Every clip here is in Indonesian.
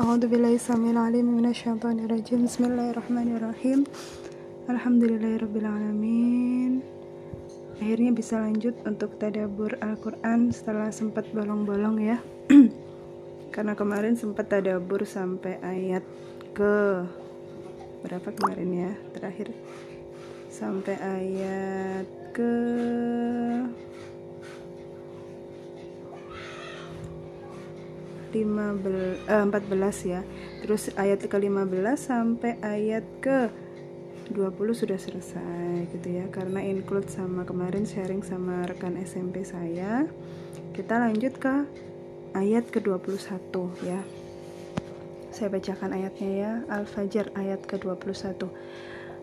أعوذ بالله السميع العليم من الشيطان الرجيم بسم الله الرحمن الرحيم Alhamdulillahirrabbilalamin Akhirnya bisa lanjut untuk tadabur Al-Quran setelah sempat bolong-bolong ya Karena kemarin sempat tadabur sampai ayat ke Berapa kemarin ya terakhir Sampai ayat ke 15 eh, 14 ya. Terus ayat ke-15 sampai ayat ke 20 sudah selesai gitu ya. Karena include sama kemarin sharing sama rekan SMP saya. Kita lanjut ke ayat ke-21 ya. Saya bacakan ayatnya ya. Al-Fajr ayat ke-21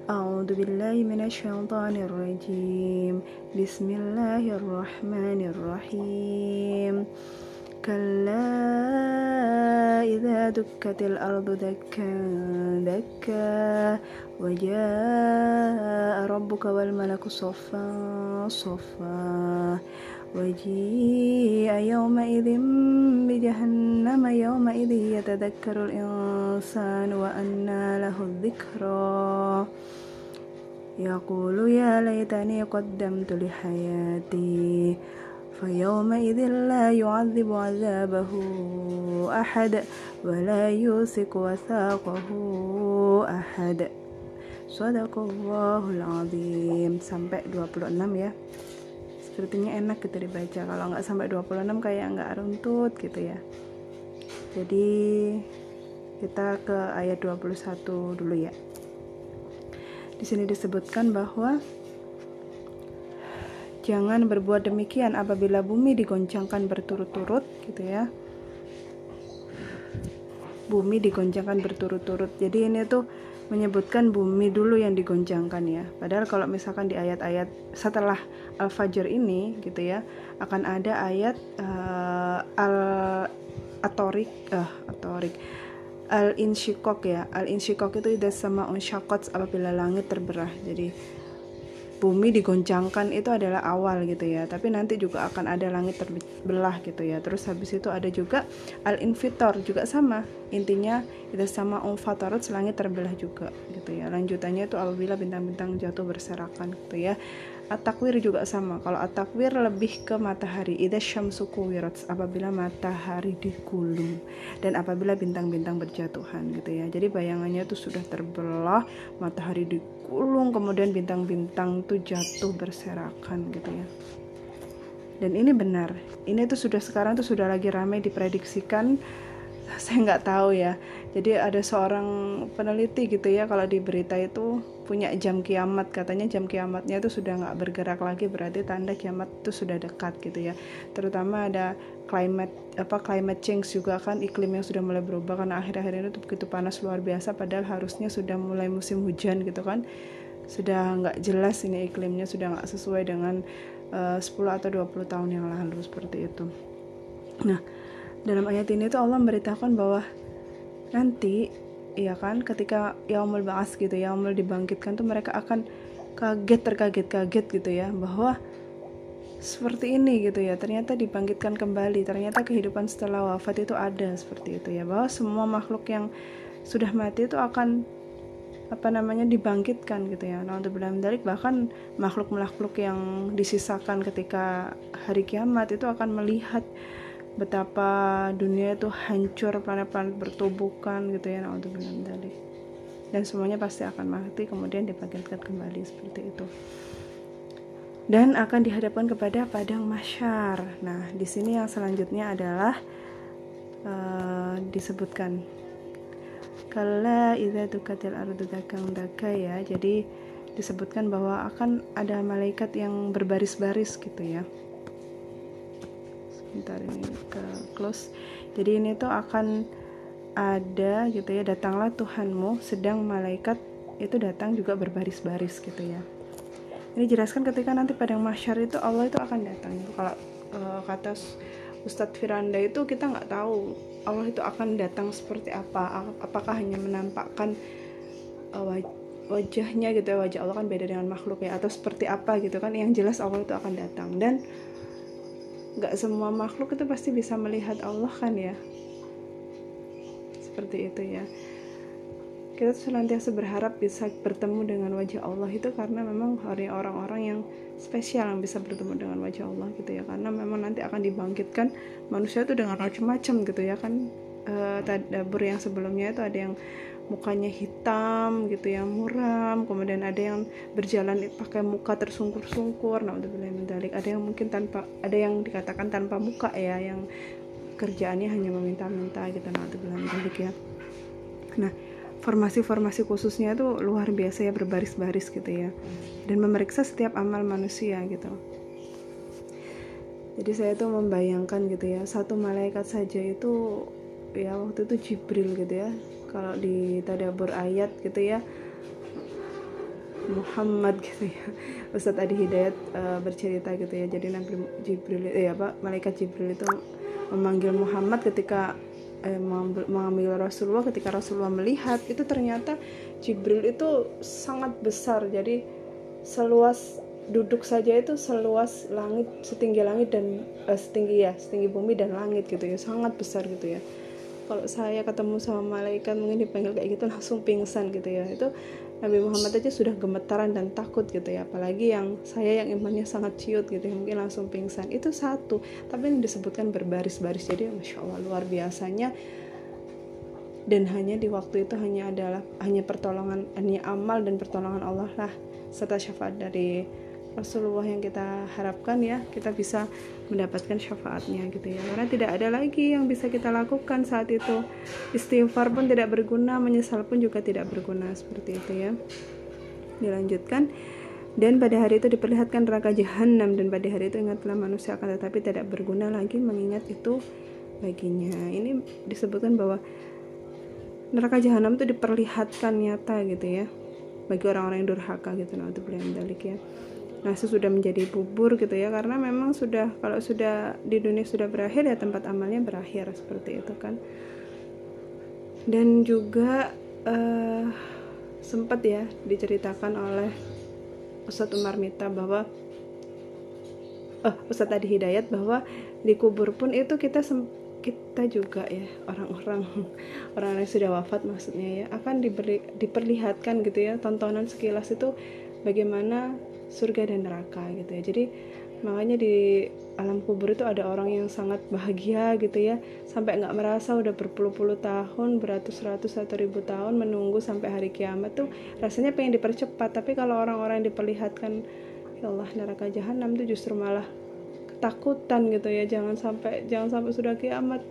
A'udzu billahi minasyaitonir rajim Bismillahirrahmanirrahim. كلا إذا دكت الأرض دكا دكا. وجاء ربك والملك صفا صفا. وجيء يومئذ بجهنم يومئذ يتذكر الإنسان وأنى له الذكرى. يقول يا ليتني قدمت لحياتي فيومئذ لا يعذب عذابه أحد ولا يوثق وثاقه أحد Sadaqallahul azim sampai 26 ya sepertinya enak gitu dibaca kalau nggak sampai 26 kayak nggak runtut gitu ya jadi kita ke ayat 21 dulu ya di sini disebutkan bahwa jangan berbuat demikian apabila bumi digoncangkan berturut-turut gitu ya. Bumi digoncangkan berturut-turut. Jadi ini tuh menyebutkan bumi dulu yang digoncangkan ya. Padahal kalau misalkan di ayat-ayat setelah al-fajr ini gitu ya akan ada ayat uh, al atorik uh, atorik al insyikok ya. Al insyikok itu tidak sama unsyakot apabila langit terbelah jadi bumi digoncangkan itu adalah awal gitu ya. Tapi nanti juga akan ada langit terbelah gitu ya. Terus habis itu ada juga al invitor juga sama. Intinya itu sama umfatorot selangit terbelah juga gitu ya. Lanjutannya itu apabila bintang-bintang jatuh berserakan gitu ya At-takwir juga sama. Kalau at-takwir lebih ke matahari. Ida syamsu kuwirat apabila matahari digulung dan apabila bintang-bintang berjatuhan gitu ya. Jadi bayangannya itu sudah terbelah, matahari digulung, kemudian bintang-bintang itu jatuh berserakan gitu ya. Dan ini benar. Ini tuh sudah sekarang tuh sudah lagi ramai diprediksikan saya nggak tahu ya jadi ada seorang peneliti gitu ya kalau di berita itu punya jam kiamat katanya jam kiamatnya itu sudah nggak bergerak lagi berarti tanda kiamat itu sudah dekat gitu ya. Terutama ada climate apa climate change juga kan iklim yang sudah mulai berubah karena akhir-akhir ini tuh begitu panas luar biasa padahal harusnya sudah mulai musim hujan gitu kan. Sudah nggak jelas ini iklimnya sudah nggak sesuai dengan eh, uh, 10 atau 20 tahun yang lalu seperti itu. Nah dalam ayat ini tuh Allah memberitakan bahwa nanti ya kan? Ketika yaumul ba'as gitu yaumul dibangkitkan tuh mereka akan kaget terkaget-kaget gitu ya bahwa seperti ini gitu ya. Ternyata dibangkitkan kembali. Ternyata kehidupan setelah wafat itu ada seperti itu ya. Bahwa semua makhluk yang sudah mati itu akan apa namanya dibangkitkan gitu ya. Nah untuk dalik bahkan makhluk-makhluk yang disisakan ketika hari kiamat itu akan melihat betapa dunia itu hancur planet-planet bertubuhkan gitu ya nah untuk dari dan semuanya pasti akan mati kemudian dibangkitkan kembali seperti itu. Dan akan dihadapkan kepada padang masyar. Nah di sini yang selanjutnya adalah uh, disebutkan. Kala idza tukatil ardu dakang daka ya. Jadi disebutkan bahwa akan ada malaikat yang berbaris-baris gitu ya bentar ini ke close. Jadi ini tuh akan ada gitu ya datanglah Tuhanmu sedang malaikat itu datang juga berbaris-baris gitu ya. Ini jelaskan ketika nanti pada masyar itu Allah itu akan datang. Itu kalau uh, kata Ustadz Firanda itu kita nggak tahu Allah itu akan datang seperti apa apakah hanya menampakkan uh, wajahnya gitu ya wajah Allah kan beda dengan makhluk ya atau seperti apa gitu kan yang jelas Allah itu akan datang. Dan nggak semua makhluk itu pasti bisa melihat Allah kan ya? Seperti itu ya. Kita senantiasa berharap bisa bertemu dengan wajah Allah itu karena memang hari orang-orang yang spesial yang bisa bertemu dengan wajah Allah gitu ya. Karena memang nanti akan dibangkitkan manusia itu dengan macam-macam gitu ya kan. E, tadabur yang sebelumnya itu ada yang mukanya hitam gitu ya muram. Kemudian ada yang berjalan pakai muka tersungkur-sungkur. Nah ada yang mungkin tanpa ada yang dikatakan tanpa muka ya yang kerjaannya hanya meminta-minta gitu nah ya. Nah formasi-formasi khususnya itu luar biasa ya berbaris-baris gitu ya. Dan memeriksa setiap amal manusia gitu. Jadi saya tuh membayangkan gitu ya satu malaikat saja itu ya waktu itu Jibril gitu ya kalau di tadabur ayat gitu ya. Muhammad gitu ya. Ustadz Adi Hidayat uh, bercerita gitu ya. Jadi Nabi Jibril ya apa malaikat Jibril itu memanggil Muhammad ketika eh, mengambil Rasulullah ketika Rasulullah melihat itu ternyata Jibril itu sangat besar. Jadi seluas duduk saja itu seluas langit setinggi langit dan eh, setinggi ya setinggi bumi dan langit gitu ya. Sangat besar gitu ya kalau saya ketemu sama malaikat mungkin dipanggil kayak gitu langsung pingsan gitu ya. Itu Nabi Muhammad aja sudah gemetaran dan takut gitu ya. Apalagi yang saya yang imannya sangat ciut gitu ya mungkin langsung pingsan. Itu satu tapi yang disebutkan berbaris-baris. Jadi masya Allah luar biasanya. Dan hanya di waktu itu hanya adalah hanya pertolongan hanya amal dan pertolongan Allah lah serta syafaat dari Rasulullah yang kita harapkan ya kita bisa mendapatkan syafaatnya gitu ya. Karena tidak ada lagi yang bisa kita lakukan saat itu. Istighfar pun tidak berguna menyesal pun juga tidak berguna seperti itu ya. Dilanjutkan dan pada hari itu diperlihatkan neraka jahanam dan pada hari itu ingatlah manusia akan tetapi tidak berguna lagi mengingat itu baginya. Ini disebutkan bahwa neraka jahanam itu diperlihatkan nyata gitu ya bagi orang-orang yang durhaka gitu nah untuk beliau ya nasi sudah menjadi bubur gitu ya. Karena memang sudah kalau sudah di dunia sudah berakhir ya tempat amalnya berakhir seperti itu kan. Dan juga uh, sempat ya diceritakan oleh Ustadz Umar Mita bahwa uh, Ustadz Adi Hidayat bahwa di kubur pun itu kita kita juga ya orang-orang orang yang sudah wafat maksudnya ya akan diberi diperlihatkan gitu ya tontonan sekilas itu bagaimana surga dan neraka gitu ya. Jadi makanya di alam kubur itu ada orang yang sangat bahagia gitu ya. Sampai nggak merasa udah berpuluh-puluh tahun beratus-ratus atau ribu tahun menunggu sampai hari kiamat tuh rasanya pengen dipercepat. Tapi kalau orang-orang yang diperlihatkan ya Allah neraka jahanam tuh justru malah ketakutan gitu ya. Jangan sampai jangan sampai sudah kiamat.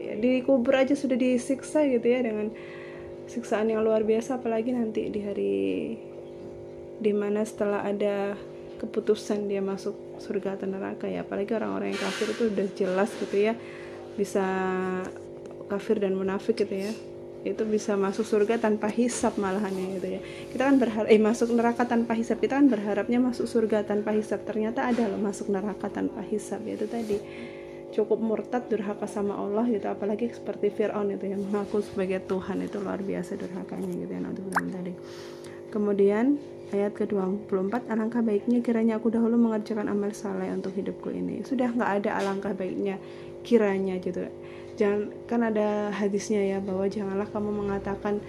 Ya, di kubur aja sudah disiksa gitu ya dengan siksaan yang luar biasa. Apalagi nanti di hari di mana setelah ada keputusan dia masuk surga atau neraka ya apalagi orang-orang yang kafir itu udah jelas gitu ya bisa kafir dan munafik gitu ya itu bisa masuk surga tanpa hisap malahannya gitu ya. Kita kan berharap eh masuk neraka tanpa hisap kita kan berharapnya masuk surga tanpa hisap ternyata ada loh masuk neraka tanpa hisap itu tadi. Cukup murtad durhaka sama Allah gitu apalagi seperti Fir'aun itu yang mengaku sebagai Tuhan itu luar biasa durhakanya gitu ya nanti tadi kemudian Ayat ke-24, alangkah baiknya kiranya aku dahulu mengerjakan amal saleh untuk hidupku ini. Sudah nggak ada alangkah baiknya kiranya gitu. Jangan kan ada hadisnya ya bahwa janganlah kamu mengatakan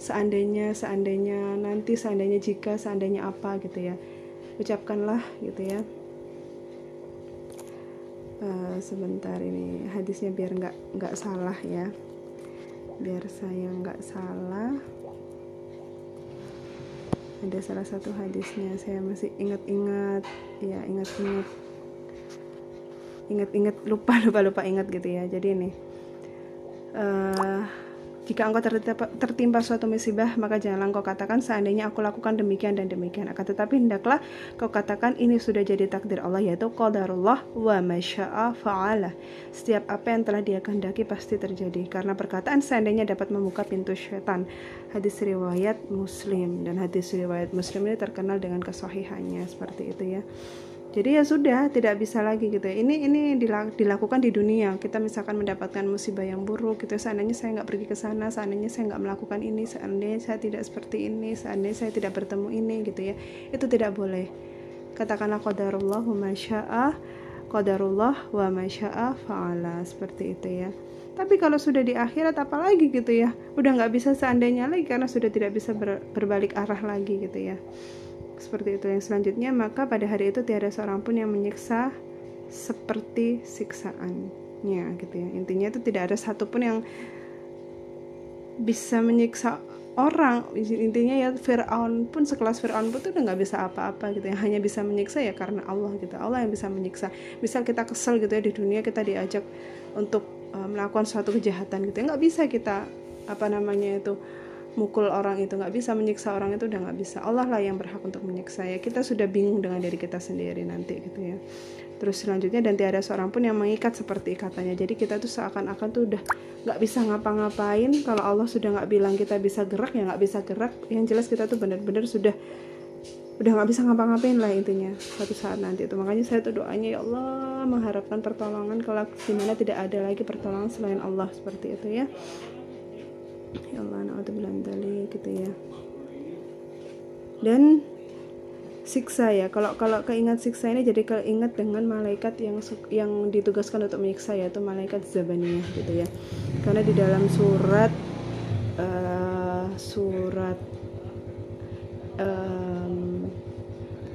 seandainya, seandainya nanti, seandainya jika, seandainya apa gitu ya. Ucapkanlah gitu ya. Uh, sebentar ini hadisnya biar nggak nggak salah ya. Biar saya nggak salah ada salah satu hadisnya saya masih ingat-ingat ya ingat-ingat. Ingat-ingat lupa lupa lupa ingat gitu ya. Jadi ini uh, jika engkau tertimpa, suatu musibah, maka janganlah engkau katakan seandainya aku lakukan demikian dan demikian. Akan tetapi hendaklah kau katakan ini sudah jadi takdir Allah yaitu qadarullah wa masya'a fa'ala. Setiap apa yang telah dia kehendaki pasti terjadi karena perkataan seandainya dapat membuka pintu syaitan. Hadis riwayat Muslim dan hadis riwayat Muslim ini terkenal dengan kesahihannya seperti itu ya jadi ya sudah tidak bisa lagi gitu. Ini ini dilakukan di dunia. Kita misalkan mendapatkan musibah yang buruk gitu seandainya saya nggak pergi ke sana seandainya saya nggak melakukan ini seandainya saya tidak seperti ini seandainya saya tidak bertemu ini gitu ya. Itu tidak boleh. Katakanlah qadarullah wa masya'a qadarullah wa masya'a fa'ala. Seperti itu ya. Tapi kalau sudah di akhirat apalagi gitu ya? Udah nggak bisa seandainya lagi karena sudah tidak bisa ber, berbalik arah lagi gitu ya seperti itu. Yang selanjutnya maka pada hari itu tiada seorang pun yang menyiksa seperti siksaannya gitu ya. Intinya itu tidak ada satupun yang bisa menyiksa orang. Intinya ya Fir'aun pun sekelas Fir'aun pun tuh udah nggak bisa apa-apa gitu ya. Hanya bisa menyiksa ya karena Allah gitu. Allah yang bisa menyiksa. Misal kita kesel gitu ya di dunia kita diajak untuk uh, melakukan suatu kejahatan gitu ya. Nggak bisa kita apa namanya itu mukul orang itu nggak bisa menyiksa orang itu udah nggak bisa. Allah lah yang berhak untuk menyiksa ya. Kita sudah bingung dengan diri kita sendiri nanti gitu ya. Terus selanjutnya dan tiada seorang pun yang mengikat seperti ikatannya jadi kita tuh seakan-akan tuh udah nggak bisa ngapa-ngapain. Kalau Allah sudah nggak bilang kita bisa gerak ya nggak bisa gerak. Yang jelas kita tuh benar-benar sudah udah nggak bisa ngapa-ngapain lah intinya suatu saat nanti itu makanya saya tuh doanya ya Allah mengharapkan pertolongan kalau di mana tidak ada lagi pertolongan selain Allah seperti itu ya ya Allah naudzubillah gitu ya. Dan siksa ya. Kalau kalau keingat siksa ini jadi keinget dengan malaikat yang yang ditugaskan untuk menyiksa yaitu malaikat zabaniyah gitu ya. Karena di dalam surat uh, surat um,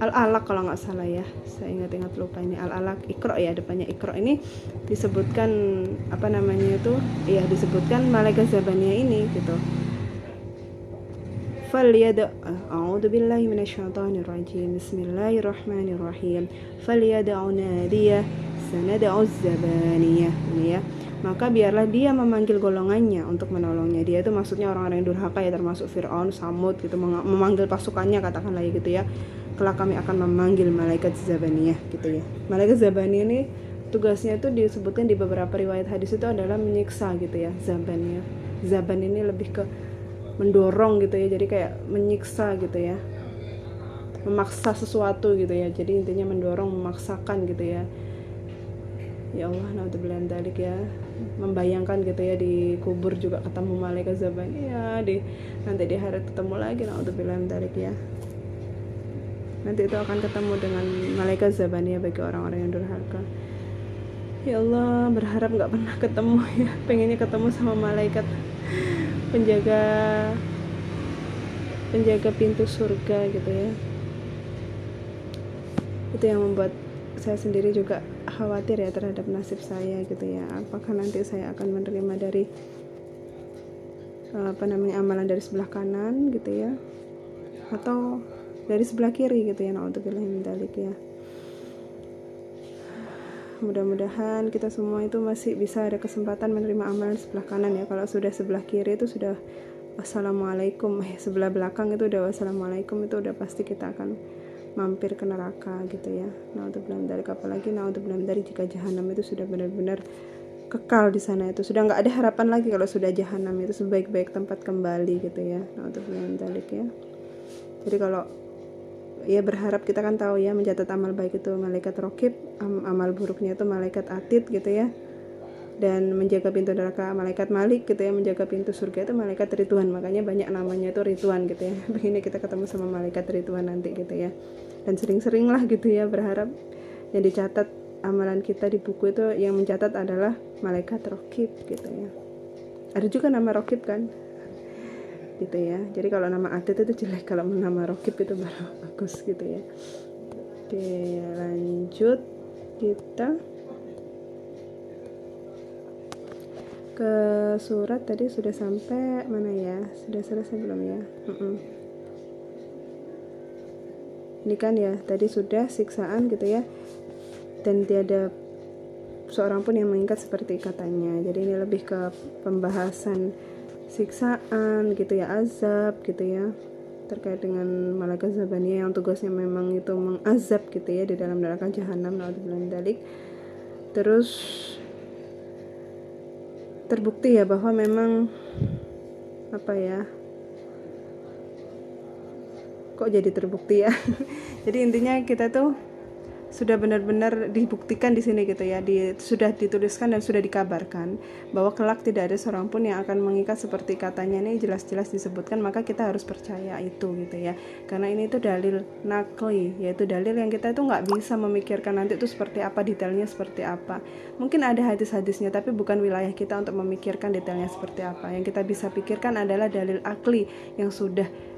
Al-Alaq kalau nggak salah ya saya ingat-ingat lupa ini Al-Alaq Ikro ya depannya Ikro ini disebutkan apa namanya itu ya disebutkan malaikat zabaniyah ini gitu فليدع أعوذ بالله من الشيطان الرجيم بسم الله الرحمن الرحيم فليدع ناديه سندع الزبانية ya maka biarlah dia memanggil golongannya untuk menolongnya dia itu maksudnya orang-orang yang durhaka ya termasuk Fir'aun, Samud gitu memanggil pasukannya katakanlah gitu ya kelak kami akan memanggil malaikat Zabaniyah gitu ya. Malaikat Zabaniyah ini tugasnya itu disebutkan di beberapa riwayat hadis itu adalah menyiksa gitu ya Zabaniyah. Zaban ini lebih ke mendorong gitu ya jadi kayak menyiksa gitu ya. Memaksa sesuatu gitu ya. Jadi intinya mendorong memaksakan gitu ya. Ya Allah naudzubillah dalik ya. Membayangkan gitu ya di kubur juga ketemu malaikat zaban ya di nanti di hari ketemu lagi naudzubillah dalik ya nanti itu akan ketemu dengan malaikat zabania bagi orang-orang yang durhaka. Ya Allah berharap nggak pernah ketemu ya. Pengennya ketemu sama malaikat. Penjaga penjaga pintu surga gitu ya. Itu yang membuat saya sendiri juga khawatir ya terhadap nasib saya gitu ya. Apakah nanti saya akan menerima dari apa namanya amalan dari sebelah kanan gitu ya? Atau dari sebelah kiri gitu ya naudzubillah min ya. Mudah-mudahan kita semua itu masih bisa ada kesempatan menerima amalan sebelah kanan ya. Kalau sudah sebelah kiri itu sudah wassalamualaikum. Eh, sebelah belakang itu udah wassalamualaikum itu udah pasti kita akan mampir ke neraka gitu ya. Naudzubillah dari apalagi naudzubillah dari jika jahanam itu sudah benar-benar kekal di sana itu. Sudah nggak ada harapan lagi kalau sudah jahanam itu sebaik-baik tempat kembali gitu ya. Naudzubillah ya. Jadi kalau ya berharap kita kan tahu ya mencatat amal baik itu malaikat rokib am amal buruknya itu malaikat atid gitu ya. Dan menjaga pintu neraka malaikat malik gitu ya menjaga pintu surga itu malaikat rituan. Makanya banyak namanya itu rituan gitu ya. Begini kita ketemu sama malaikat rituan nanti gitu ya. Dan sering-sering lah gitu ya berharap yang dicatat amalan kita di buku itu yang mencatat adalah malaikat rokib gitu ya. Ada juga nama rokib kan gitu ya. Jadi kalau nama atlet itu jelek kalau nama rokib itu baru bagus gitu ya. Oke lanjut. Kita ke surat tadi sudah sampai mana ya? Sudah selesai belum ya? Mm -mm. ini kan ya tadi sudah siksaan gitu ya. Dan tiada seorang pun yang mengikat seperti katanya. Jadi ini lebih ke pembahasan siksaan gitu ya azab gitu ya. Terkait dengan malaikat zabania yang tugasnya memang itu mengazab gitu ya di dalam neraka jahanam dalik. Terus terbukti ya bahwa memang apa ya kok jadi terbukti ya? Jadi intinya kita tuh sudah benar-benar dibuktikan di sini gitu ya di, sudah dituliskan dan sudah dikabarkan bahwa kelak tidak ada seorang pun yang akan mengikat seperti katanya ini jelas-jelas disebutkan maka kita harus percaya itu gitu ya. Karena ini itu dalil nakli yaitu dalil yang kita itu nggak bisa memikirkan nanti itu seperti apa detailnya seperti apa. Mungkin ada hadis-hadisnya tapi bukan wilayah kita untuk memikirkan detailnya seperti apa. Yang kita bisa pikirkan adalah dalil akli yang sudah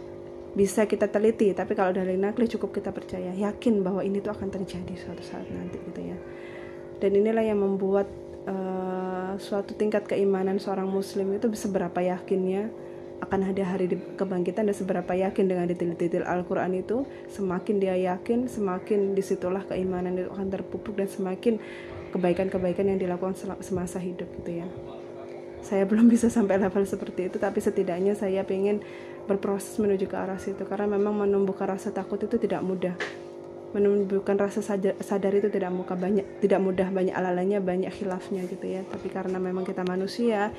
bisa kita teliti tapi kalau dari nakli cukup kita percaya yakin bahwa ini tuh akan terjadi suatu saat nanti gitu ya. Dan inilah yang membuat uh, suatu tingkat keimanan seorang muslim itu seberapa yakinnya akan ada hari kebangkitan dan seberapa yakin dengan detail-detail Al-Quran itu semakin dia yakin semakin di situlah keimanan itu akan terpupuk dan semakin kebaikan-kebaikan yang dilakukan semasa hidup gitu ya. Saya belum bisa sampai level seperti itu tapi setidaknya saya ingin berproses menuju ke arah situ karena memang menumbuhkan rasa takut itu tidak mudah. Menumbuhkan rasa sadar, itu tidak muka banyak tidak mudah banyak alalanya banyak khilafnya gitu ya. Tapi karena memang kita manusia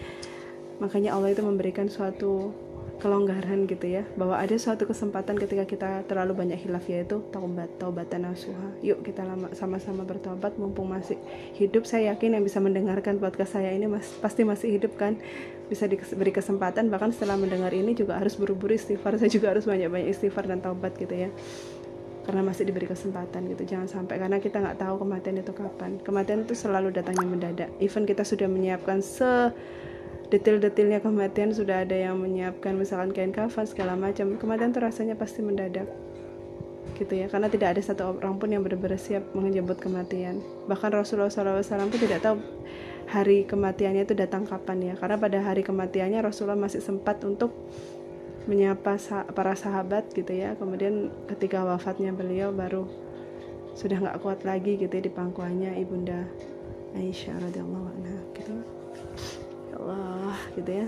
makanya Allah itu memberikan suatu kelonggaran gitu ya bahwa ada suatu kesempatan ketika kita terlalu banyak hilaf yaitu taubat taubatan nasuha. Yuk kita sama-sama bertobat mumpung masih hidup. Saya yakin yang bisa mendengarkan podcast saya ini mas, pasti masih hidup kan? Bisa diberi kesempatan bahkan setelah mendengar ini juga harus buru-buru istighfar. Saya juga harus banyak-banyak istighfar dan taubat gitu ya. Karena masih diberi kesempatan gitu jangan sampai. Karena kita nggak tahu kematian itu kapan. Kematian itu selalu datangnya mendadak. Even kita sudah menyiapkan se detail-detailnya kematian sudah ada yang menyiapkan misalkan kain kafan segala macam. Kematian itu rasanya pasti mendadak. Gitu ya karena tidak ada satu orang pun yang benar-benar siap menjemput kematian. Bahkan Rasulullah SAW pun tidak tahu hari kematiannya itu datang kapan ya. Karena pada hari kematiannya Rasulullah masih sempat untuk menyapa para sahabat gitu ya. Kemudian ketika wafatnya beliau baru sudah nggak kuat lagi gitu ya di pangkuannya ibunda Aisyah radhiyallahu anha gitu gitu ya.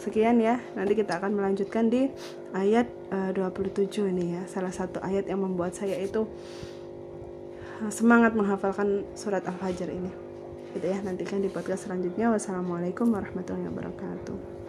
Sekian ya. Nanti kita akan melanjutkan di ayat eh, uh, 27 ini ya. Salah satu ayat yang membuat saya itu uh, semangat menghafalkan surat al-fajr ini. Gitu ya. Nantikan di podcast selanjutnya. Wassalamualaikum warahmatullahi wabarakatuh